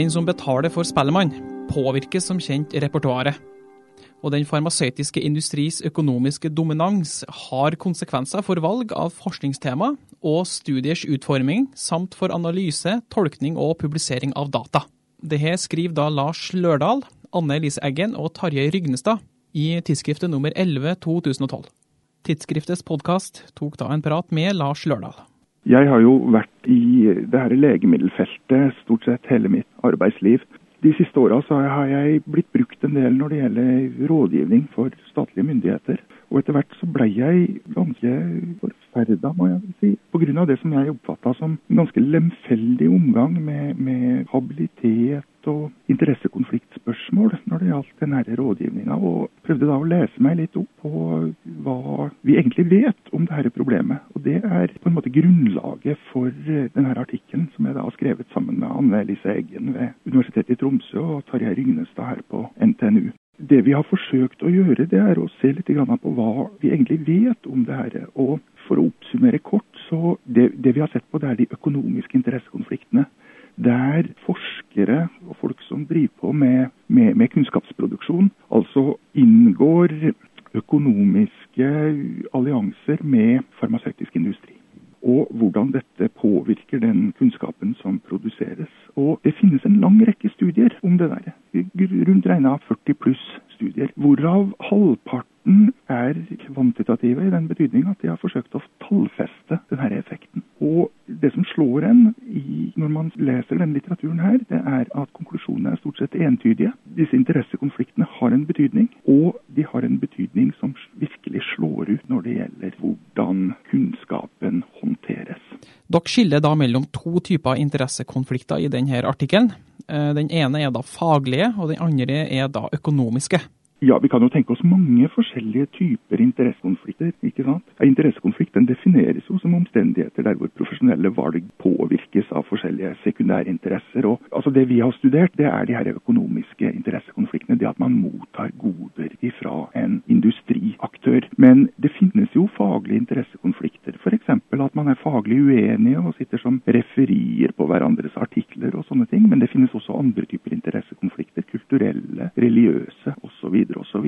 Den som betaler for Spellemann, påvirkes som kjent repertoaret. Og den farmasøytiske industris økonomiske dominans har konsekvenser for valg av forskningstema og studiers utforming, samt for analyse, tolkning og publisering av data. Dette skriver da Lars Lørdal, Anne Elise Eggen og Tarjei Rygnestad i tidsskriftet nummer 11 2012. Tidsskriftets podkast tok da en prat med Lars Lørdal. Jeg har jo vært i det her legemiddelfeltet stort sett hele mitt arbeidsliv. De siste åra har jeg blitt brukt en del når det gjelder rådgivning for statlige myndigheter. Og etter hvert så blei jeg ganske forferda, må jeg si. Pga. det som jeg oppfatta som en ganske lemfeldig omgang med, med habilitet og interessekonfliktspørsmål når det gjaldt denne rådgivninga. Og prøvde da å lese meg litt opp på hva vi egentlig vet om dette problemet. Og det er på en måte grunnlaget for denne artikkelen som jeg da har skrevet sammen med Anne Elise Eggen ved Universitetet i Tromsø og Tarjei Rygnestad her på NTNU. Det vi har forsøkt å gjøre, det er å se litt på hva vi egentlig vet om det her. Og for å oppsummere kort, så det, det vi har sett på, det er de økonomiske interessekonfliktene. Der forskere og folk som driver på med, med, med kunnskapsproduksjon, altså inngår økonomiske allianser med farmasøytisk industri og hvordan dette påvirker den kunnskapen som produseres. Og Det finnes en lang rekke studier om det der. Rundt regna 40 pluss studier. Hvorav halvparten er kvantitative i den betydning at de har forsøkt å tallfeste. Og det som slår en i, når man leser denne litteraturen her, det er at konklusjonene er stort sett entydige. Disse interessekonfliktene har en betydning, og de har en betydning som virkelig slår ut når det gjelder hvordan kunnskapen håndteres. Dere skiller da mellom to typer interessekonflikter i denne artikkelen. Eh, den ene er da faglige, og den andre er da økonomiske. Ja, vi kan jo tenke oss mange forskjellige typer interessekonflikter. ikke sant? Interessekonflikt den defineres jo som omstendigheter der hvor profesjonelle valg påvirkes av forskjellige sekundærinteresser. Og, altså Det vi har studert, det er de her økonomiske interessekonfliktene. Det at man mottar goder ifra en industriaktør. Men det finnes jo faglige interessekonflikter. F.eks. at man er faglig uenige og sitter som referier på hverandres artikler og sånne ting. Men det finnes også andre typer interessekonflikter. Kulturelle, religiøse osv osv.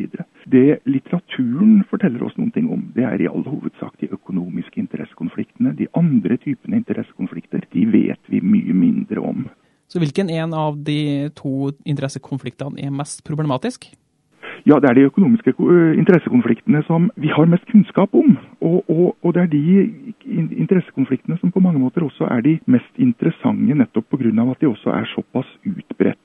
Det litteraturen forteller oss noen ting om, det er i all hovedsak de økonomiske interessekonfliktene. De andre typene interessekonflikter de vet vi mye mindre om. Så hvilken en av de to interessekonfliktene er mest problematisk? Ja, det er de økonomiske interessekonfliktene som vi har mest kunnskap om. Og, og, og, det er de interessekonfliktene som på mange måter også er de mest interessante, nettopp pga. at de også er såpass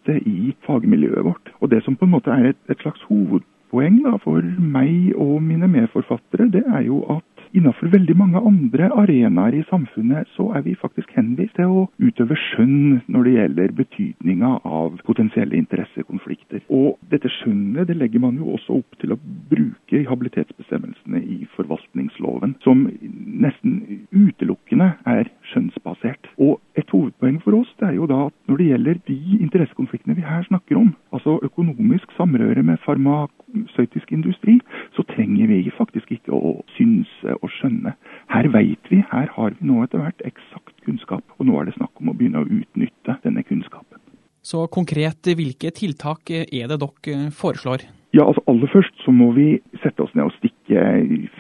utbredte i fagmiljøet vårt. Og det som på en måte er et, et slags hovedpoeng da, for meg og mine medforfattere, det er jo at Innenfor veldig mange andre arenaer i samfunnet så er vi faktisk henvist til å utøve skjønn når det gjelder betydninga av potensielle interessekonflikter. Og dette skjønnet det legger man jo også opp til å bruke i habilitetsbestemmelsene i forvaltningsloven, som nesten utelukkende er skjønnsbasert. Og et hovedpoeng for oss det er jo da at når det gjelder de interessekonfliktene vi her snakker om, altså økonomisk samrøre med farmasøytisk industri, så trenger vi faktisk ikke å synse og skjønne. Her veit vi, her har vi nå etter hvert eksakt kunnskap, og nå er det snakk om å begynne å utnytte denne kunnskapen. Så konkret, hvilke tiltak er det dere foreslår? Ja, altså Aller først så må vi sette oss ned og stikke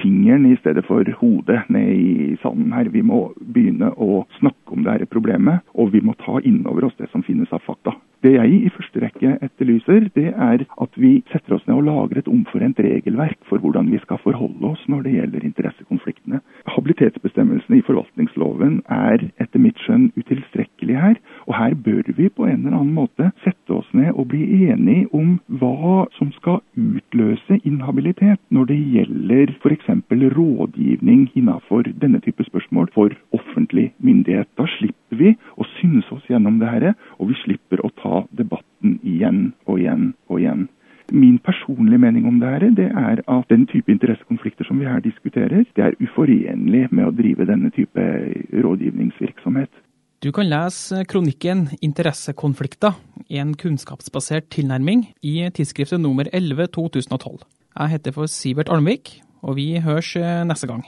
fingeren i stedet for hodet ned i sanden her. Vi må begynne å snakke om dette problemet, og vi må ta inn over oss det som finnes av fakta. Det jeg i første rekke etterlyser, det er at vi setter oss ned og lager et omforent regelverk for hvordan vi skal forholde oss når det gjelder interessekonfliktene. Habilitetsbestemmelsene i forvaltningsloven er etter mitt skjønn utilstrekkelige her, og her bør vi på en eller annen måte sette oss ned og bli enige om hva som skal utløse inhabilitet når det gjelder f.eks. rådgivning innenfor denne type spørsmål for offentlig myndighet. Da slipper vi å synse oss gjennom det her, og vi slipper å igjen og igjen og igjen. Min personlige mening om det her, det er at den type interessekonflikter som vi her diskuterer, det er uforenlig med å drive denne type rådgivningsvirksomhet. Du kan lese kronikken 'Interessekonflikter en kunnskapsbasert tilnærming' i tidsskriftet nummer 11 2012. Jeg heter for Sivert Almvik, og vi høres neste gang.